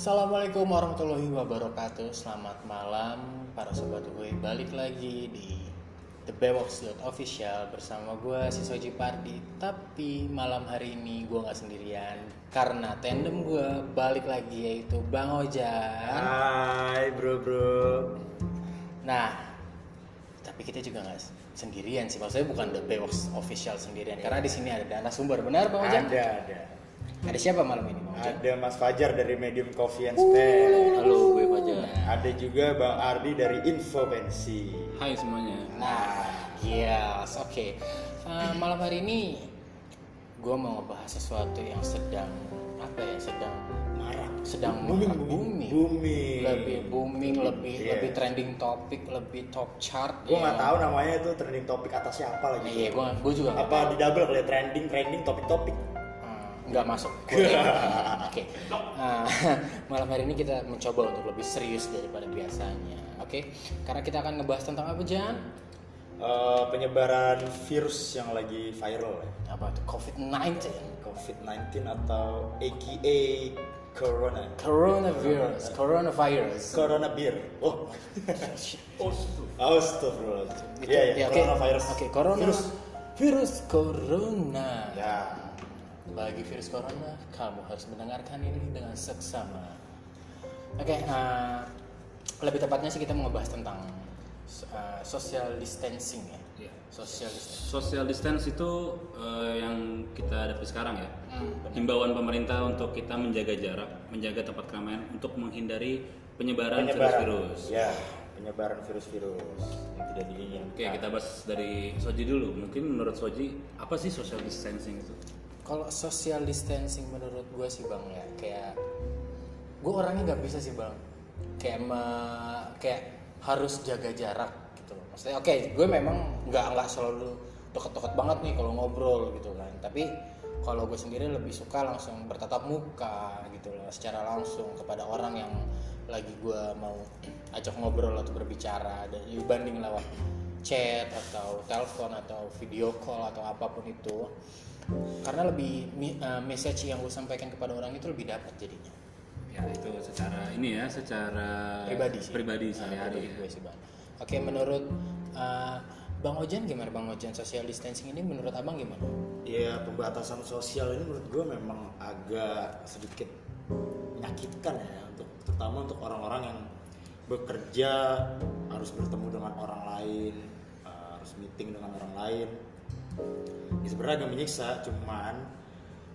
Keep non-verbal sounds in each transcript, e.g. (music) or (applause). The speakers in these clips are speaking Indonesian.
Assalamualaikum warahmatullahi wabarakatuh. Selamat malam para sobat gue Balik lagi di The Bewox Official Bersama gue si Soji Pardi. Tapi malam hari ini gue gak sendirian Karena tandem gue balik lagi yaitu Bang Ojan. Hai bro bro. Nah tapi kita juga gak sendirian sih. Maksudnya bukan The Bewox Official sendirian Karena di sini ada dana sumber. Benar Bang Ojan? Ada ada Ada siapa malam ini? Ada Mas Fajar dari Medium Coffee and Spare Halo, gue Fajar. Ada juga Bang Ardi dari Info Pensi Hai semuanya. Nah, yes, oke. Uh, malam hari ini gue mau ngebahas sesuatu yang sedang apa ya, sedang Marah sedang Booming, marak, booming. Booming. lebih booming, lebih Iya. lebih trending topik, lebih top chart. Gue ya. nggak tahu namanya itu trending topik atas siapa lagi Iya, gue gue juga Apa di double kali ya trending trending topik topik nggak masuk. (laughs) Oke. Ah, (laughs) malam hari ini kita mencoba untuk lebih serius daripada biasanya. Oke. Karena kita akan ngebahas tentang apa Jan? Eh, Penyebaran virus yang lagi viral ya Apa tuh? COVID-19. COVID-19 atau AKA Corona Coronavirus, coronavirus. Corona beer Oh. (laughs) Iya Ya, iya oke. coronavirus Oke, corona. Virus Virus corona. Ya Bagi virus corona, kamu harus mendengarkan ini dengan seksama. Oke, eh, lebih tepatnya sih kita mau ngebahas tentang eh, social distancing ya. Iya. Social distancing. Social distance itu eh, yang kita hadapi sekarang ya. Hmm. Himbauan pemerintah untuk kita menjaga jarak, menjaga tempat keramaian untuk menghindari penyebaran, penyebaran virus-virus. ya penyebaran virus-virus yang tidak diinginkan Oke, kita bahas dari Soji dulu. Mungkin menurut Soji, apa sih social distancing itu? Kalau social distancing menurut gue sih bang ya kayak gue orangnya nggak bisa sih bang kayak me- kayak harus jaga jarak gitu loh. Maksudnya oke gue memang nggak nggak selalu deket-deket banget nih kalau ngobrol gitu kan. Tapi kalau gue sendiri lebih suka langsung bertatap muka gitu loh secara langsung kepada orang yang lagi gue mau ajak ngobrol atau berbicara dan dibanding lewat chat atau telepon atau video call atau apa pun itu karena lebih eh, message yang gue sampaikan kepada orang itu lebih dapat jadinya. Ya, itu secara ini ya, secara pribadi sih. Pribadi Nah, sehari-hari. pribadi gue sih bang. Oke menurut eh, bang Ojan gimana? Bang Ojan social distancing ini menurut abang gimana? Ya pembatasan sosial ini menurut gue memang agak sedikit menyakitkan ya untuk terutama untuk orang-orang yang bekerja harus bertemu dengan orang lain eh, harus meeting dengan orang lain ya sebenarnya agak menyiksa cuman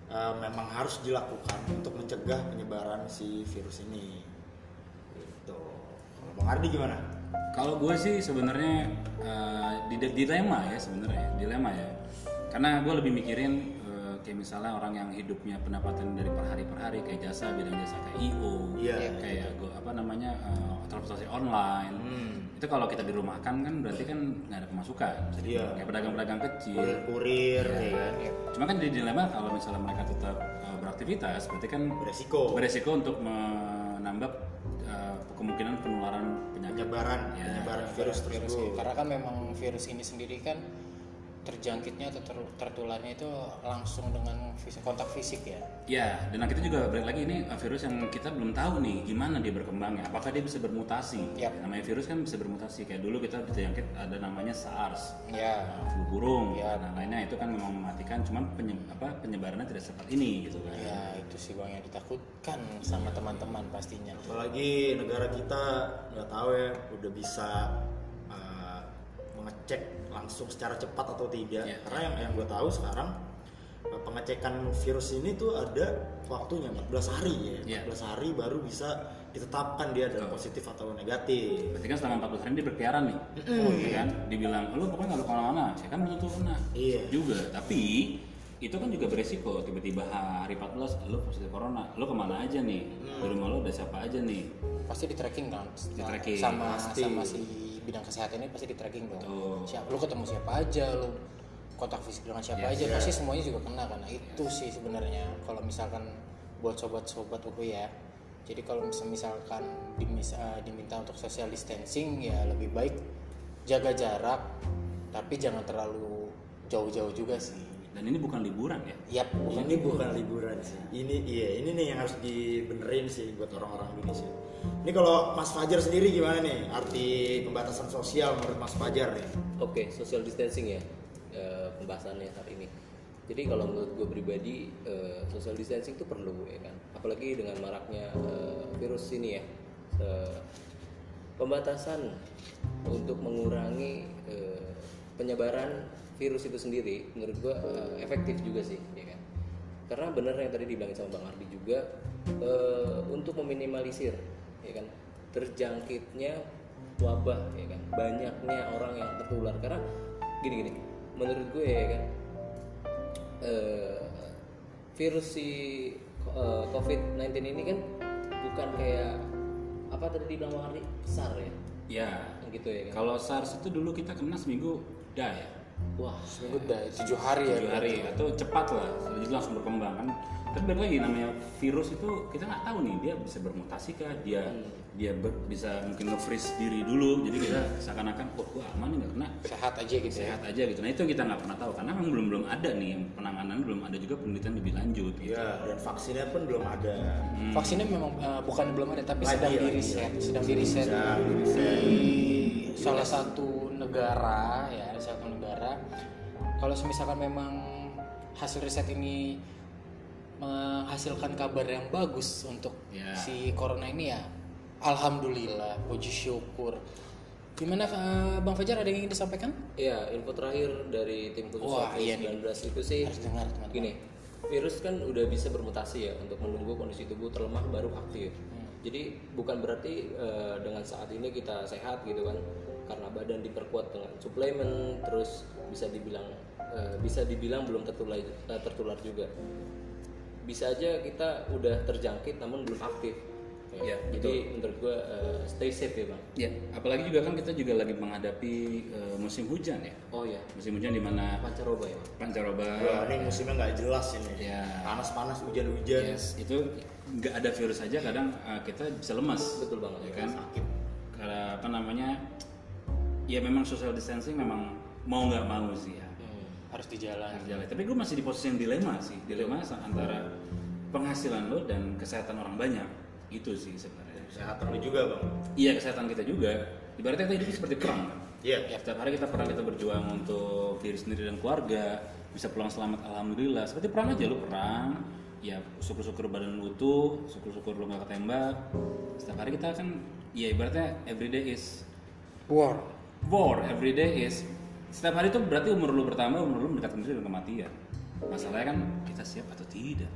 eh, memang harus dilakukan untuk mencegah penyebaran si virus ini. Gitu. Kalau bang Ardi gimana? Kalau gue sih sebenarnya di dilema ya sebenarnya dilema ya. Karena gue lebih mikirin kayak misalnya orang yang hidupnya pendapatan dari per hari per hari kayak jasa bidang jasa kayak IO, Iya. kayak gue apa namanya eh, transportasi online. Itu kalau kita dirumahkan kan berarti kan nggak ada pemasukan. Jadi Iya. kayak pedagang-pedagang kecil. Iya. ya kan Cuma kan di dilema kalau misalnya mereka tetap eh, beraktivitas berarti kan beresiko beresiko untuk menambah eh, kemungkinan penularan penyakit. penyebaran Ya. penyebaran virus virus tersebut karena kan memang virus ini sendiri kan terjangkitnya atau ter- tertularnya itu langsung dengan fisik, kontak fisik ya Ya, dan kita juga balik lagi ini uh, virus yang kita belum tahu nih gimana dia berkembangnya. Apakah dia bisa bermutasi? Yap. Namanya virus kan bisa bermutasi. Kayak dulu kita terjangkit ada namanya SARS, ya uh, flu burung, Yap. dan lainnya itu kan memang mematikan. Cuman penye- apa, penyebarannya tidak secepat ini gitu kan. ya itu sih bang yang ditakutkan sama teman-teman pastinya apalagi negara kita nggak tahu ya udah bisa uh, mengecek langsung secara cepat atau tidak Iya. karena yang yang gue tahu sekarang uh, pengecekan virus ini tuh ada waktunya 14 hari ya Iya. 14 hari baru bisa ditetapkan dia adalah positif atau negatif Berarti kan selama 14 hari dia berkeliaran nih, ya kan? Dibilang, lu pokoknya nggak ke mana-mana. Saya kan belum tentu kena. Iya. Juga, tapi itu kan juga beresiko tiba-tiba hari 14 lu positif corona lu ke mana aja nih di rumah lu ada siapa aja nih pasti di tracking kan Di-tracking, sama pasti. sama si bidang kesehatan ini pasti di tracking dong. Betul. siapa lu ketemu siapa aja lu kontak fisik dengan siapa Yes, aja pasti semuanya juga kena kan nah, itu sih sebenarnya. Kalau misalkan buat sobat-sobat UU ya jadi kalau misal- misalkan dimis- eh, diminta untuk social distancing ya lebih baik jaga jarak tapi jangan terlalu jauh-jauh juga sih. Dan ini bukan liburan ya? Yap. ini bukan liburan sih. Ini iya ini nih yang harus dibenerin sih buat orang-orang Indonesia ini kalau Mas Fajar sendiri gimana nih arti pembatasan sosial menurut Mas Fajar nih Oke, social distancing ya eh, pembahasannya saat ini. Jadi kalau menurut gue pribadi eh, social distancing itu perlu ya kan, apalagi dengan maraknya eh, virus ini ya. Eh, pembatasan untuk mengurangi eh, penyebaran virus itu sendiri, menurut gue eh, efektif juga sih, ya kan. Karena benar yang tadi dibilangin sama Bang Ardi juga eh, untuk meminimalisir, ya kan, terjangkitnya wabah ya kan banyaknya orang yang tertular. Karena gini gini menurut gue ya kan eh, virus si eh, COVID-19 ini kan bukan kayak apa tadi dibilang Bang Ardi? SAR ya? Ya. Gitu ya kan? Kalau SARS itu dulu kita kena seminggu dah ya. Wah Seminggu udah tujuh hari ya. tujuh hari atau cepat lah jadi langsung berkembang kan tapi balik lagi namanya virus itu kita nggak tahu nih dia bisa bermutasi kah dia dia ber- bisa mungkin nge-freeze diri dulu jadi kita seakan-akan oh gua aman nggak kena Sehat aja gitu ya. sehat aja gitu nah itu yang kita nggak pernah tahu karena memang belum belum ada nih penanganan belum ada juga penelitian lebih lanjut gitu. Iya dan vaksinnya pun belum ada Vaksinnya memang eh, bukan belum ada tapi Lagi, sedang lagi, diriset, lagi. sedang diriset Sedang diriset. di salah satu negara ya, satu negara. Kalau misalkan memang hasil riset ini menghasilkan kabar yang bagus untuk Ya. si corona ini ya, alhamdulillah, puji syukur. Gimana eh, Bang Fajar ada yang ingin disampaikan? ya info terakhir dari tim khusus Wah, iya COVID-19 itu sih Harus dengar teman-teman. gini virus kan udah bisa bermutasi ya untuk menunggu kondisi tubuh terlemah baru aktif jadi bukan berarti eh, dengan saat ini kita sehat gitu kan karena badan diperkuat dengan suplemen terus bisa dibilang eh, bisa dibilang belum tertular tertular juga bisa aja kita udah terjangkit namun belum aktif. Ya, jadi menurut gua eh, stay safe ya bang. Ya apalagi juga kan kita juga lagi menghadapi eh, musim hujan ya. Oh ya musim hujan di mana? Pancaroba ya Bang? pancaroba. Wah, ini musimnya nggak jelas ini. Ya. panas-panas hujan-hujan. Yes, itu nggak ada virus saja kadang eh, kita bisa lemas. Betul banget ya kan? karena apa namanya ya memang social distancing memang mau nggak mau sih ya Harus di jalan. harus jalan. tapi gue masih di posisi yang dilema sih. Dilema antara penghasilan lo dan kesehatan orang banyak. Itu sih sebenarnya. Kesehatan lu juga bang. Iya kesehatan kita juga. Ibaratnya kita hidup seperti perang kan? Iya. Ya, setiap hari kita perang kita berjuang untuk diri sendiri dan keluarga. Bisa pulang selamat alhamdulillah. Seperti perang aja lu perang. Ya syukur-syukur badan lu utuh syukur-syukur lu gak ketembak. Setiap hari kita kan ya ibaratnya everyday is War. war. Everyday is setiap hari itu berarti umur lu bertambah umur lu mendekatkan diri dengan kematian masalahnya kan kita siap atau tidak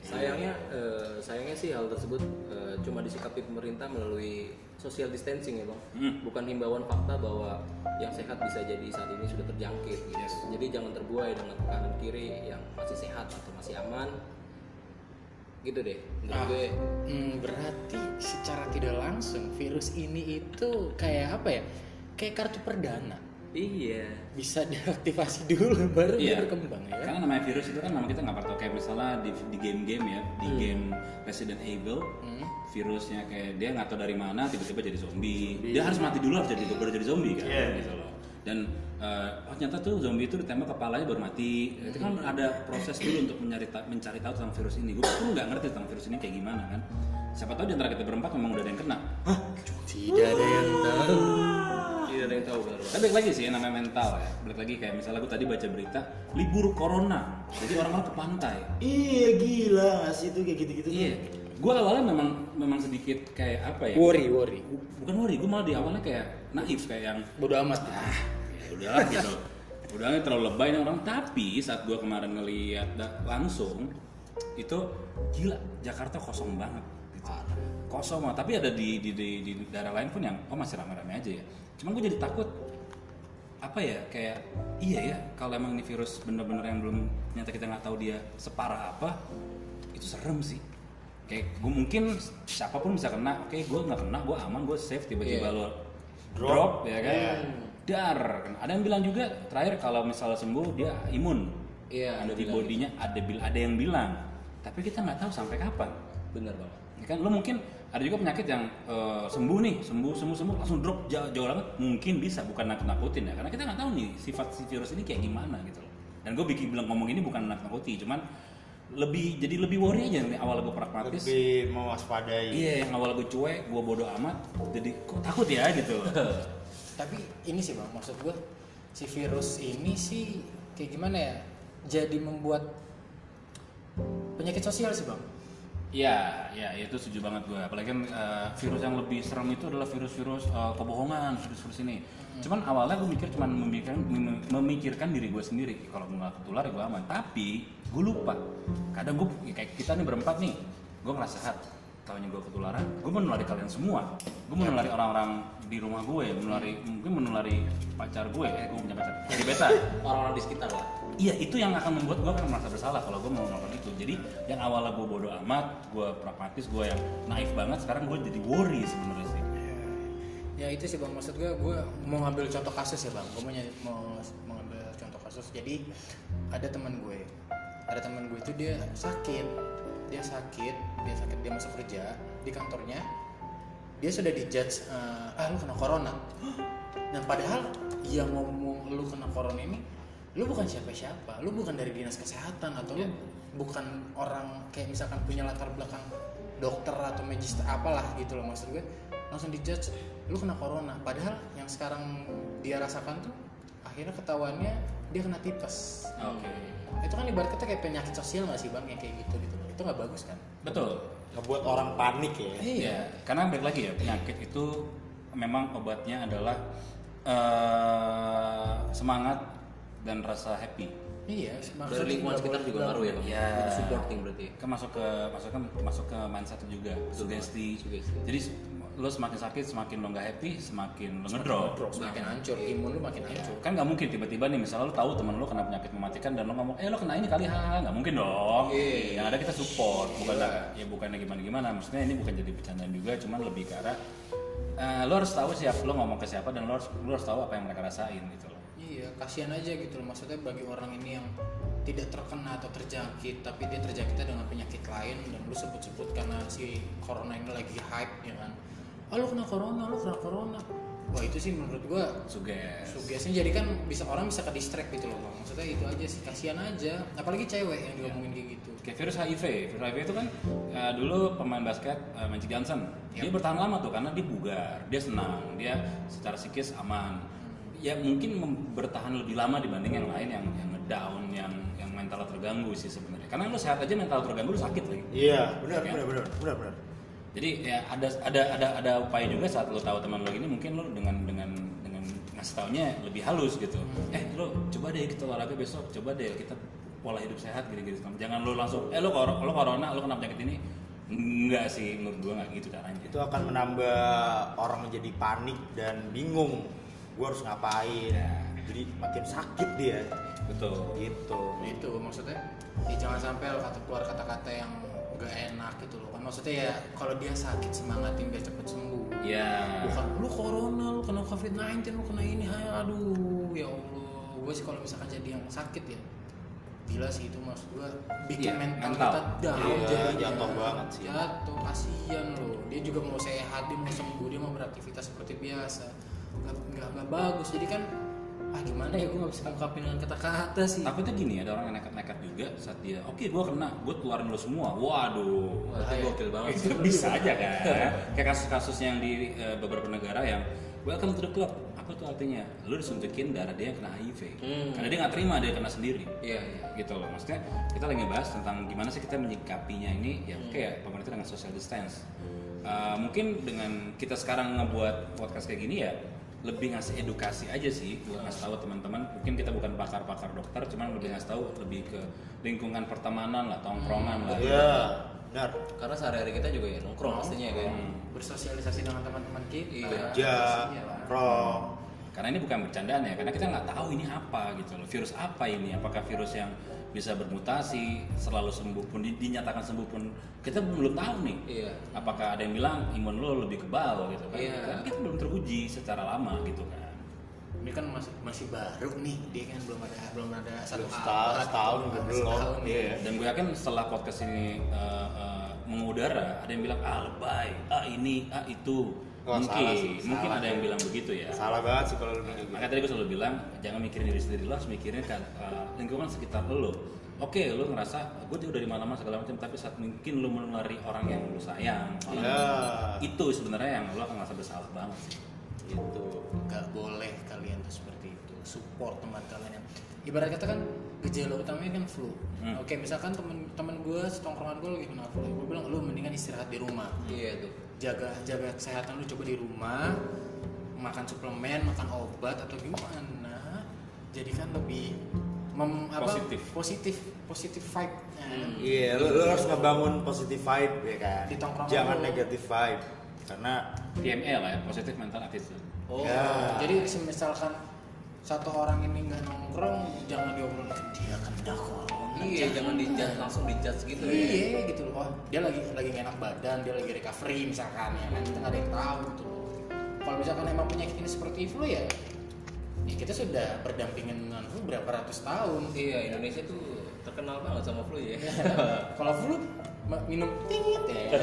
Sayangnya, eh, sayangnya sih hal tersebut eh, cuma disikapi pemerintah melalui social distancing ya bang, Hmm. bukan himbauan fakta bahwa yang sehat bisa jadi saat ini sudah terjangkit. Gitu. Yes. Jadi jangan terbuai dengan kanan kiri yang masih sehat atau masih aman. Gitu deh, menurut Ah, gue. hmm, berarti secara tidak langsung virus ini itu kayak apa ya? Kayak kartu perdana. Iya. Bisa diaktifasi dulu (laughs) baru dia Iya. berkembang ya. Karena namanya virus itu kan nama kita nggak pernah tahu kayak misalnya di, di game-game ya, di game Resident Evil, virusnya kayak dia nggak tahu dari mana tiba-tiba jadi zombie. Dia harus mati dulu harus jadi baru jadi zombie kan, Iya. gitu loh. Dan eh, oh ternyata tuh zombie itu ditembak kepalanya baru mati. Itu kan ada proses dulu untuk mencari mencari tahu tentang virus ini. Gue pun nggak ngerti tentang virus ini kayak gimana kan. Siapa tahu di antara kita berempat memang udah ada yang kena. Tidak ada yang tahu. Ada yang tahu benar Tapi balik lagi sih namanya mental ya. Balik lagi kayak misalnya gue tadi baca berita libur corona. Jadi orang-orang ke pantai. iya gila sih itu kayak gitu-gitu. Iya. Gue awalnya memang memang sedikit kayak apa ya? Worry, worry. Bukan worry, gue malah di awalnya kayak naif kayak yang Bodoh amat. ah ya udahlah gitu. Udahnya terlalu lebay nih orang. Tapi saat gue kemarin ngeliat langsung itu gila Jakarta kosong banget. Gitu. Kosong banget. Tapi ada di, di, di, di daerah lain pun yang oh masih rame-rame aja ya. Cuman gue jadi takut apa ya kayak iya ya kalau emang ini virus bener-bener yang belum nyata kita nggak tahu dia separah apa itu serem sih kayak gue mungkin siapa pun bisa kena oke gue nggak kena gue aman gue safe tiba-tiba Iya. lo Drop. drop, ya kan Iya. dar ada yang bilang juga terakhir kalau misalnya sembuh dia imun ada bilang antibodinya ada bil- ada yang bilang tapi kita nggak tahu sampai kapan Benar banget. Ya kan? Lo mungkin ada juga penyakit yang eh, sembuh nih sembuh sembuh sembuh langsung drop jauh, jauh banget. Mungkin bisa bukan nakut nakutin ya. Karena kita nggak tahu nih sifat si virus ini kayak gimana gitu loh. Dan gue bikin bilang ngomong ini bukan anak nakuti cuman lebih jadi lebih worry aja nih awal gue pragmatis. Lebih mewaspadai. Iya yang awal gue cuek gue bodoh amat jadi kok takut ya gitu (laughs) tapi ini sih bang maksud gue si virus ini sih kayak gimana ya jadi membuat penyakit sosial sih bang Iya, ya itu setuju banget gue. Apalagi kan eh, virus yang lebih serem itu adalah virus-virus eh, kebohongan, virus-virus ini. Cuman awalnya gue mikir cuman memikirkan, mem- memikirkan diri gue sendiri. Kalau gue nggak ketular ya gue aman. Tapi gue lupa. Kadang gue ya kayak kita nih berempat nih, gue ngerasa sehat. Tahunya gue ketularan, gue menulari kalian semua. Gue menulari orang-orang di rumah gue, menulari mungkin menulari pacar gue. Eh, gue punya pacar. Gebetan. (laughs) orang-orang di sekitar lah Iya itu yang akan membuat gue akan merasa bersalah kalau gue mau melakukan itu. Jadi yang awalnya gue bodoh amat, gue pragmatis, gue yang naif banget. Sekarang gue jadi worry sebenarnya sih. ya itu sih bang maksud gue gue mau ngambil contoh kasus ya bang gue mau mau mau ngambil contoh kasus jadi ada teman gue ada teman gue itu dia sakit dia sakit dia sakit dia masuk kerja di kantornya dia sudah dijudge eh, ah lu kena corona. Dan padahal yang ngomong lu kena corona ini lu bukan siapa-siapa. Lu bukan dari dinas kesehatan atau lu bukan orang kayak misalkan punya latar belakang dokter atau magister apalah gitu loh maksud gue. Langsung dijudge lu kena corona. Padahal yang sekarang dia rasakan tuh akhirnya ketahuannya dia kena tipes. Oke. itu kan ibarat kata kayak penyakit sosial nggak sih bang yang kayak gitu gitu itu nggak bagus kan Betul. ngebuat orang panik ya Iya. Karena balik lagi ya penyakit itu memang obatnya adalah eh, semangat dan rasa happy. iya dari maksudnya lingkungan sekitar juga nggak ngaruh ya Iya. Supporting berarti Kan masuk ke masuk ke masuk ke mindset juga sugesti. Sugesti. Jadi lo semakin sakit semakin lo nggak happy semakin lo ngedrop. Drop, semakin hancur imun lu makin hancur. Kan nggak mungkin tiba-tiba nih misalnya lo tahu teman lo kena penyakit mematikan dan lo ngomong eh lo kena ini kali hahaha nggak mungkin dong. Iya. yang ada kita support. Bukan ya bukannya gimana gimana maksudnya ini bukan jadi bercandaan juga cuman lebih ke arah eh, lo harus tahu siapa lo ngomong ke siapa dan lo harus lo harus tahu apa yang mereka rasain gitu loh. Iya, kasihan aja gitu loh. Maksudnya bagi orang ini yang tidak terkena atau terjangkit, tapi dia terjangkit dengan penyakit lain dan lu sebut-sebut karena si corona ini lagi hype ya kan. Ah lu kena corona, lu kena corona. Wah itu sih menurut gua suges. sugesnya. Jadi kan bisa orang bisa ke distract gitu loh bang. Maksudnya itu aja sih kasihan aja. Apalagi cewek yang diomongin kayak gitu. kayak virus HIV virus HIV itu kan eh, dulu pemain basket eh, Magic Johnson. Dia bertahan lama tuh karena dia bugar dia senang dia secara psikis aman. Ya mungkin bertahan lebih lama dibanding yang lain yang yang ngedown yang yang mental terganggu sih sebenarnya. Karena lu sehat aja mental terganggu lu sakit lagi iya. Benar benar benar benar benar jadi ya ada ada ada ada upaya juga saat lo tahu teman lo gini mungkin lo dengan dengan dengan ngasih taunya lebih halus gitu. Eh lo coba deh kita olahraga besok coba deh kita pola hidup sehat gitu gitu jangan lo langsung eh lo kor- lo corona lo kena penyakit ini. Enggak sih menurut gua nggak gitu caranya. Itu akan menambah orang menjadi panik dan bingung. Gue harus ngapain? Jadi makin sakit dia. Betul. Gitu. Itu maksudnya ya jangan sampai kata keluar kata-kata yang gak enak gitu loh. Kan maksudnya ya kalau dia sakit semangatin biar cepet sembuh. Ya bukan lu corona lu kena covid 19 lu kena ini hai aduh ya allah. Gue sih kalau misalkan jadi yang sakit ya gila sih itu maksud gue bikin Iya, mental, mental. kita down Iya, jadinya. jatuh banget sih. jatuh kasihan loh. Dia juga mau sehat dia mau sembuh dia mau beraktivitas seperti biasa. Nggak nggak bagus. Jadi kan ah gimana ya? Gue nggak bisa ngungkapin dengan kata-kata sih. Takutnya gini ada orang yang nekat-nekat juga saat dia oke gua kena gua keluarin lo semua. Waduh Wah, itu Bahaya. gokil banget. Itu (laughs) bisa aja kan? Kayak kasus-kasusnya yang di eh, beberapa negara yang welcome to the club. Apa tuh artinya? Lu disuntikin darah dia yang kena HIV. Hmm. karena dia nggak terima dia kena sendiri. Iya iya. Gitu loh. Maksudnya kita lagi bahas tentang gimana sih kita menyikapinya ini ya Hmm. kayak pemerintah dengan social distance. Uh, mungkin dengan kita sekarang ngebuat podcast kayak gini ya lebih ngasih edukasi aja sih buat ngasih tahu teman-teman. Mungkin kita bukan pakar-pakar dokter cuman lebih ngasih tahu lebih ke lingkungan pertemanan lah tongkrongan lah. Iya benar. Karena sehari-hari kita juga ya nongkrong pastinya ya kan Hmm. bersosialisasi dengan teman-teman kita. Iya. Iya nongkrong. Karena ini bukan bercandaan ya karena kita nggak tahu ini apa gitu loh. Virus apa ini? Apakah virus yang bisa bermutasi selalu sembuh pun di- dinyatakan sembuh pun kita belum tahu nih. Iya. Apakah ada yang bilang imun lo lebih kebal gitu kan. Iya. Karena kita belum teruji secara lama gitu kan. Ini kan masih masih baru nih dia kan belum ada belum ada satu Belum setahun- setahun belum. setahun, Iya. dan gue yakin setelah podcast ini uh, uh, mengudara ada yang bilang ah lebay. Ah ini. Ah itu Wah, mungkin salah sih, mungkin salah. ada yang bilang begitu ya salah banget sih kalau lu bilang gitu. makanya tadi gue selalu bilang jangan mikirin diri sendiri lo harus mikirin kan uh, lingkungan sekitar lo oke lo ngerasa gue udah di mana-mana segala macam tapi saat mungkin lo menulari orang yang lo sayang orang Ya. itu sebenarnya yang lo akan ngerasa bersalah banget sih gitu nggak boleh kalian tuh seperti itu support teman kalian yang ibarat kata kan gejala utamanya kan flu Hmm. oke misalkan temen-temen gue setongkrongan gue lagi kena flu gue bilang lu mendingan istirahat di rumah iya tuh jaga jaga kesehatan lu coba di rumah makan suplemen makan obat atau gimana jadi kan lebih mem, apa, Positif. positif positif vibe Hmm. Iya, lu, lu harus ngebangun positive vibe ya kan. Jangan lu. negative vibe. Karena PMA lah ya positif mental attitude oh Ya. jadi misalkan satu orang ini nggak nongkrong jangan diobrolin dia kena corona iya jangan dijudge langsung dijudge gitu ya. Iya gitu loh. Oh, dia lagi lagi enak badan dia lagi recovery misalkan ya kan? Kita nggak ada yang tahu gitu loh. Kalau misalkan emang penyakit ini seperti flu ya ya kita sudah berdampingan dengan flu berapa ratus tahun. Iya Indonesia tuh terkenal banget sama flu ya. (laughs) Kalau flu minum tingit ya.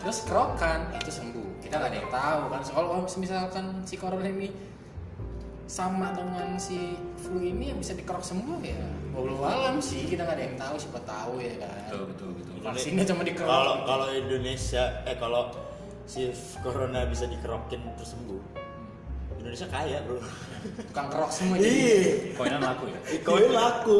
Terus kerokan itu sembuh. Kita nggak ada yang tahu kan. So, kalau misalkan si corona ini sama dengan si flu ini yang bisa dikerok sembuh ya walau alam sih kita nggak ada yang tahu siapa tahu ya kan betul betul betul vaksinnya cuma dikerok kalau kalau Indonesia eh kalau si corona bisa dikerokin terus sembuh. Indonesia kaya, Bro. tukang kerok semua jadi Iya. koinan laku ya Koin laku.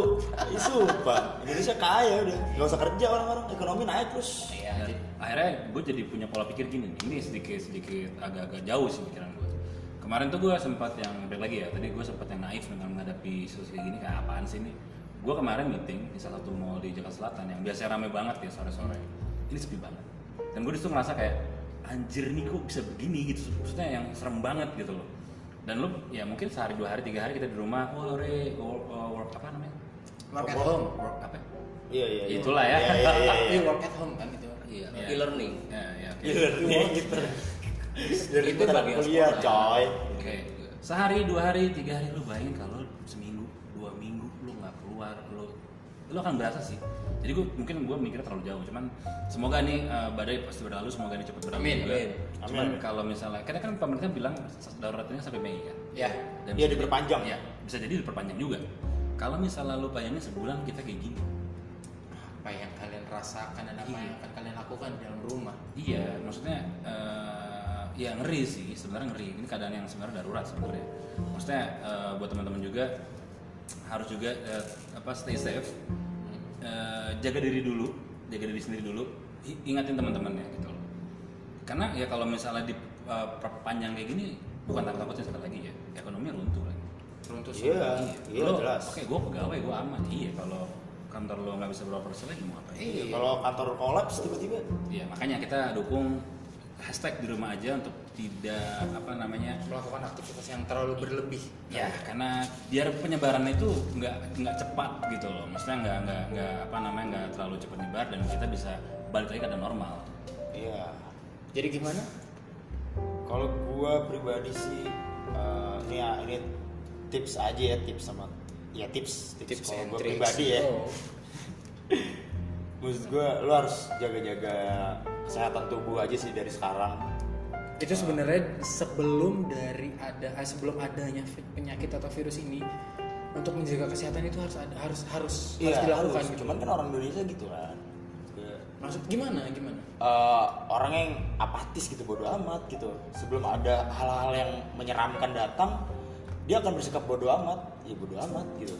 Ih, sumpah. Indonesia kaya udah. Nggak usah kerja orang-orang. Ekonomi naik terus. Iya, jadi- akhirnya gue jadi punya pola pikir gini nih ini sedikit sedikit agak-agak jauh sih pikiran gue kemarin tuh gue sempat yang balik lagi ya. Tadi gue sempat yang naif dengan menghadapi situasi kayak gini kayak apaan sih ini? Gue kemarin meeting di salah satu mall di Jakarta Selatan yang biasanya rame banget ya sore-sore. Ini sepi banget. Dan gue di situ ngerasa kayak anjir nih kok bisa begini? Gitu. Maksudnya yang serem banget gitu loh. Dan lu ya mungkin sehari dua hari tiga hari kita di rumah wah re work, uh, work apa namanya? Work at home. work apa? Iya, iya. iya. Itulah ya. Iya, iya, iya, work at home kan itu. Iya. Iya. e-learning ya ya. Iya, iya, gitu. Dari Itu kita bagian kuliah, sekolah. coy. Oke, sehari, dua hari, tiga hari lu bayangin kalau seminggu, dua minggu lu nggak keluar, lu lu akan berasa sih. Jadi gue mungkin gue mikirnya terlalu jauh, cuman semoga nih uh, badai pasti berlalu, semoga ini cepat berlalu. Amin, juga. amin. Cuman kalau misalnya, karena kan pemerintah bilang daruratnya sampai Mei kan. ya Dan Iya, bisa diperpanjang. Iya, bisa jadi diperpanjang juga. Kalau misalnya lu bayangin sebulan kita kayak gini, apa yang kalian rasakan dan apa Iya. yang akan kalian lakukan di dalam rumah Iya, maksudnya eh, ya ngeri sih, sebenarnya ngeri. Ini keadaan yang sebenarnya darurat sebenarnya. Maksudnya eh, buat teman-teman juga harus juga eh, apa stay safe, Eh, jaga diri dulu, jaga diri sendiri dulu, ingatin teman-temannya gitu loh. Karena ya kalau misalnya diperpanjang kayak gini, bukan takut-takutin sekali lagi ya, ekonomi runtuh lagi. runtuh Iya, semua. iya Lo, jelas. Oke, gue pegawai, gue aman. Iya, kalau kantor lo nggak bisa beroperasi lagi mau apa? Iya. Kalau kantor kolaps tiba-tiba Iya, makanya kita dukung hashtag di rumah aja untuk tidak apa namanya melakukan aktivitas yang terlalu berlebih ya karena biar penyebaran itu nggak nggak cepat gitu loh maksudnya nggak nggak nggak apa namanya nggak terlalu cepat nyebar dan kita bisa balik lagi ke keadaan normal Iya. jadi gimana Kalau gua pribadi sih eh, ini ya ini tips aja ya tips sama ya tips tips, Tips kalau gua pribadi ya. Oh. Maksud gua lu harus jaga-jaga kesehatan tubuh aja sih dari sekarang. itu sebenarnya sebelum dari ada eh, sebelum adanya penyakit atau virus ini untuk menjaga kesehatan itu harus ada harus harus harus dilakukan harus. gitu. Cuman kan orang Indonesia gitu kan. Maksud gimana gimana eh, orang yang apatis gitu bodo amat gitu. Sebelum ada hal-hal yang menyeramkan datang, dia akan bersikap bodo amat. Ya bodo amat gitu.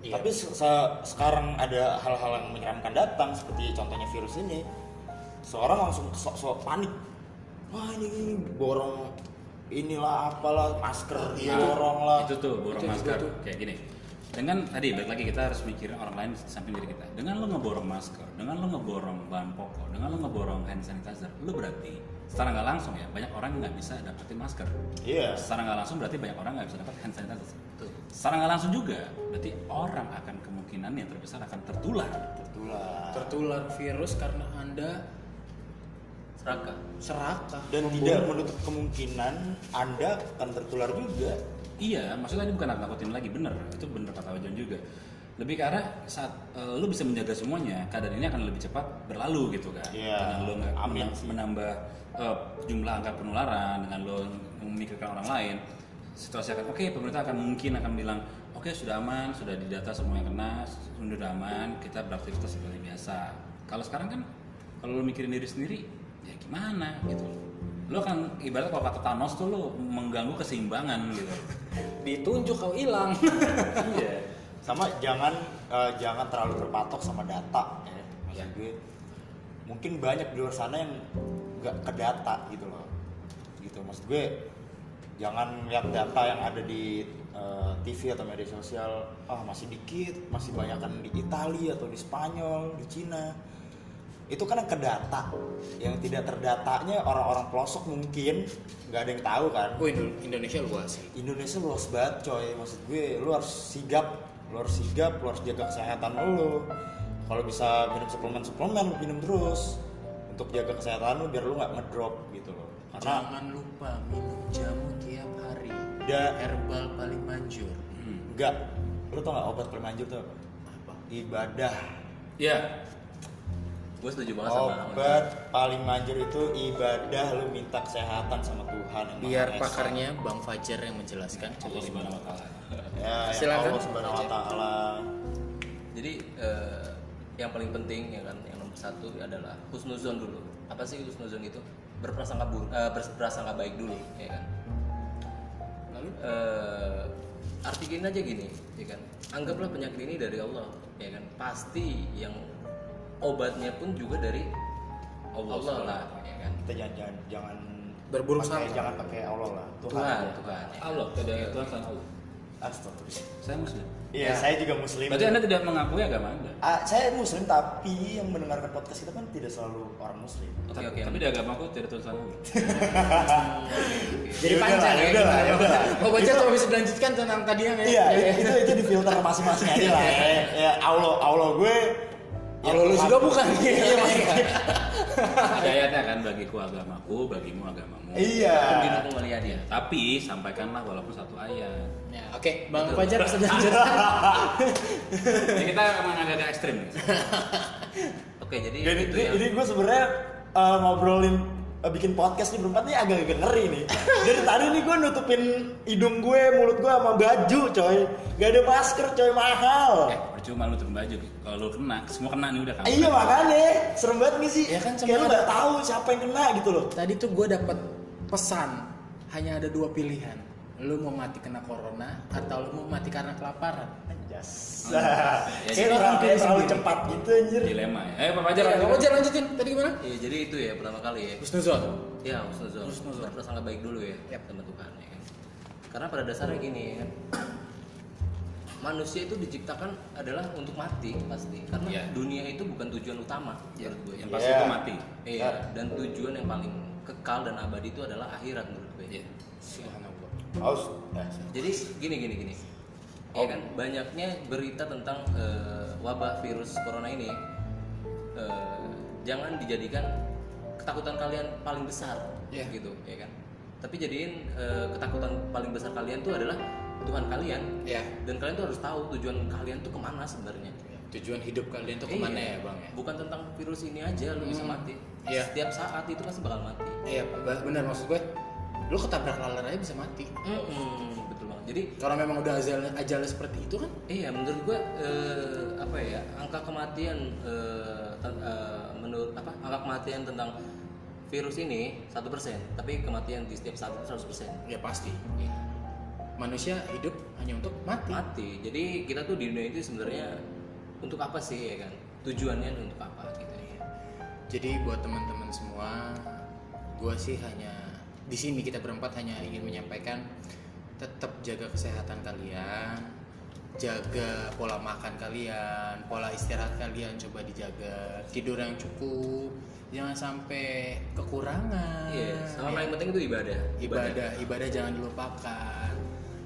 Iya. Tapi se- sekarang ada hal-hal yang menyeramkan datang seperti contohnya virus ini. Seorang langsung sok-sok panik. Wah ini, ini borong inilah apalah masker borong lah. itu tuh borong Itu masker tuh. kayak gini dengan tadi balik lagi kita harus mikirin orang lain di samping diri kita dengan lo ngeborong masker dengan lo ngeborong bahan pokok dengan lo ngeborong hand sanitizer lo berarti secara nggak langsung ya banyak orang nggak bisa dapetin masker Iya. secara nggak langsung berarti banyak orang nggak bisa dapat hand sanitizer secara nggak langsung juga berarti orang akan kemungkinan yang terbesar akan tertular Tertular. tertular virus karena anda serakah serakah Dan membunuh. tidak menutup kemungkinan Anda akan tertular juga. Iya, maksudnya ini bukan nakut-nakutin lagi, bener. Itu bener kata Wajon juga. lebih ke arah saat eh, lu bisa menjaga semuanya keadaan ini akan lebih cepat berlalu gitu kan Iya, dengan lu nggak amin menambah eh, jumlah angka penularan dengan lu memikirkan orang lain situasi akan oke pemerintah akan mungkin akan bilang oke sudah aman sudah didata semua yang kena sudah aman kita beraktivitas seperti biasa kalau sekarang kan kalau lu mikirin diri sendiri ya gimana gitu lu akan ibarat kalau kata Thanos tuh lu mengganggu keseimbangan gitu (laughs) Ditunjuk kau hilang. (laughs) Iya. Sama jangan eh, jangan terlalu berpatok sama data ya. Maksud gue mungkin banyak di luar sana yang nggak ke data gitu loh. Gitu maksud gue jangan lihat data yang ada di eh, TV atau media sosial ah masih dikit masih banyak kan di Italia atau di Spanyol di Cina itu kan yang ke data. Yang tidak terdatanya orang-orang pelosok mungkin. Nggak ada yang tahu kan. Oh Indo- Indonesia luas sih. Indonesia luas banget coy. Maksud gue lu harus sigap. Lu harus sigap lu harus jaga kesehatan lu. Kalau bisa minum suplemen suplemen lu minum terus. Untuk jaga kesehatan lu biar lu nggak ngedrop gitu loh. Karena Jangan lupa minum jamu tiap hari. Da- Herbal paling manjur. nggak. Lu tau nggak obat paling manjur tuh apa? Apa? ibadah. Ya gue setuju banget sama obat paling manjur itu ibadah lu minta kesehatan sama Tuhan yang Maha Biar Esa. pakarnya Bang Fajar yang menjelaskan. Coba Allah gimana? subhanahu wa ta'ala ya yang Silakan. Allah subhanahu wa taala jadi eh, yang paling penting ya kan yang nomor satu adalah husnuzon dulu apa sih husnuzon itu berprasangka buruk eh, berprasangka baik dulu ya kan lalu eh, artikin aja gini ya kan anggaplah penyakit ini dari Allah ya kan pasti yang obatnya pun juga dari Allah, lah ya kan kita jangan jangan, jangan Berburuk sangka. jangan pakai Allah lah Tuhan, Tuhan aja. Tuhan ya. Allah tidak ada Tuhan selain Allah Astagfirullah. saya muslim Iya, saya juga muslim. berarti anda tidak mengakui agama anda Ah, saya muslim tapi yang mendengarkan podcast kita kan tidak selalu orang muslim. oke tapi, oke tapi di agamaku tidak ada Tuhan selain Allah (laughs) Jadi Ya panjang udahlah, ya. ya udahlah, ya udahlah. Oh Fajar coba bisa dilanjutkan tentang tadi yang ya. Iya, Ya, ya. itu itu di filter masing-masing aja lah. (laughs) Ya, ya Allah, Allah gue. Ya Allah lu juga bukan. (laughs) Iya, maksudnya. ada ayatnya kan bagiku agamaku bagimu agamamu Iya. Pembina kembali dia tapi sampaikanlah walaupun satu ayat Ya, Oke, Bang Fajar (laughs) bisa. Jadi kita emang agak-agak ekstrim (laughs) oke jadi Jadi, jadi, ya. jadi gue sebenarnya eh, ngobrolin bikin podcast nih berempat nih agak-agak ngeri nih. Dari tadi nih gue nutupin hidung gue, mulut gue sama baju, coy. Gak ada masker, coy, mahal. Eh, percuma lu tutup baju. Kalau lu kena, semua kena nih udah kamu. Iya makanya serem banget nih sih. Ya kan, Kayak lu nggak tahu siapa yang kena gitu loh. Tadi tuh gue dapat pesan hanya ada dua pilihan. Lu mau mati kena corona atau lu mau mati karena kelaparan. Anjas. Ya, Kayak jadi terlalu, orang terlalu sendiri. cepat gitu anjir. Dilema ya. Eh, Pak Fajar Ya. Bang Fajar lanjutin. Tadi gimana? Iya, jadi itu ya pertama kali ya. Husnuzon. Ya, husnuzon. Husnuzon. Berprasangka baik dulu ya Yap. sama Tuhan ya kan. Karena pada dasarnya gini ya kan. Manusia itu diciptakan adalah untuk mati pasti. Karena Iya. dunia itu bukan tujuan utama Ya, menurut gue. yang pasti Iya. itu mati. Iya, dan tujuan yang paling kekal dan abadi itu adalah akhirat menurut gue. Iya. Subhanallah. Haus. Eh, Jadi gini gini gini. Ya kan banyaknya berita tentang eh, wabah virus corona ini eh, jangan dijadikan ketakutan kalian paling besar Iya. gitu ya kan. Tapi jadiin eh, ketakutan paling besar kalian tuh adalah Tuhan kalian Ya. dan kalian tuh harus tahu tujuan kalian tuh ke mana sebenarnya. Tujuan hidup kalian tuh ke mana Iya. ya bang ya? Bukan tentang virus ini aja lu bisa Hmm. mati. Iya. Setiap saat itu pasti bakal mati. Iya ba- benar maksud gue. Lu ketabrak laler aja bisa mati. Betul banget. Jadi Kalau memang udah ajalnya, ajalnya seperti itu kan? Iya, menurut gue eh, apa ya angka kematian eh, ten- eh, menurut apa angka kematian tentang virus ini satu persen, tapi kematian di setiap saat itu 100 persen. Ya pasti. Iya, Manusia hidup hanya untuk mati. mati. Jadi kita tuh di dunia itu sebenarnya untuk apa sih ya kan? Tujuannya untuk apa gitu ya? Jadi buat teman-teman semua, gue sih hanya di sini kita berempat hanya ingin menyampaikan tetap jaga kesehatan kalian, jaga pola makan kalian, pola istirahat kalian coba dijaga, tidur yang cukup, jangan sampai kekurangan. Iya, sama Ya. paling penting itu ibadah. ibadah ibadah jangan dilupakan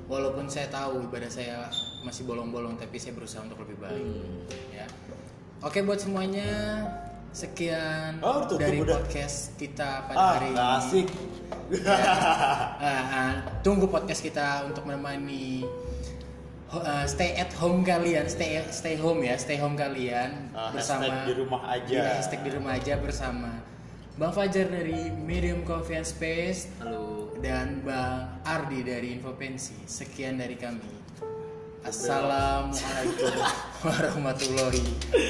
walaupun saya tahu ibadah saya masih bolong-bolong tapi saya berusaha untuk lebih baik Hmm. ya oke buat semuanya sekian Oh, tutup dari udah. podcast kita pada Ah, hari ini asik. Ah, (laughs) ah, tunggu podcast kita untuk menemani eh, stay at home kalian, stay stay home ya, stay home kalian Ah, bersama hashtag di rumah aja. Iya, hashtag di rumah aja bersama Bang Fajar dari Medium Coffee and Space Halo. dan Bang Ardi dari Infopensi. Sekian dari kami. Assalamualaikum (laughs) warahmatullahi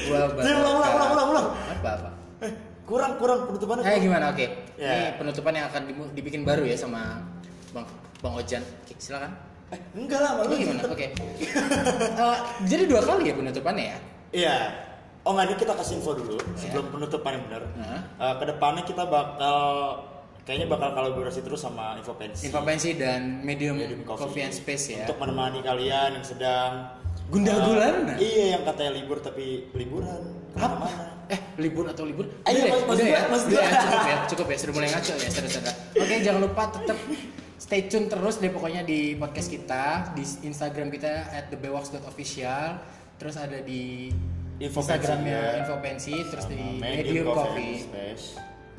wabarakatuh. Ulang, ulang, ulang, ulang, ulang. Apa apa? Eh, kurang kurang penutupannya. Kayak gimana? Oke. Ya. Ini penutupan yang akan dibikin baru ya sama Bang Bang Ojan. Oke, silakan. Eh, enggak lah, malu gimana? Oke. (laughs) Eh, jadi dua kali ya penutupannya ya? Iya. Oh nggak, ini kita kasih info dulu sebelum penutupan yang benar. Hah? Eh, ke depannya kita bakal kayaknya bakal kolaborasi terus sama Infopensi. Infopensi dan Medium, Medium Coffee. and Space ya. Untuk menemani kalian yang sedang Gundal gulana. Eh, iya, yang katanya libur tapi liburan. Apa? Eh, libur atau libur? Eh, iya, Udah mas- mas udah ya, mas udah ya, cukup ya, cukup ya, sudah mulai ngaco ya, saudara-saudara. Oke, jangan lupa tetap stay tune terus deh pokoknya di podcast kita, di Instagram kita at thebewaks.official, terus ada di Infopensi Instagramnya. Infopensi, terus Sama di Medium Medium Coffee Space.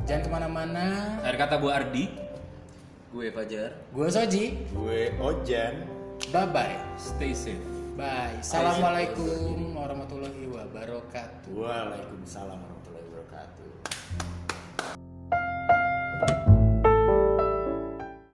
Jangan ke mana-mana. Akhir kata Bu Ardi, Gue Fajar. Gue Soji, Gue Ojan. bye bye. stay safe. Bye. Assalamualaikum warahmatullahi wabarakatuh. Waalaikumsalam.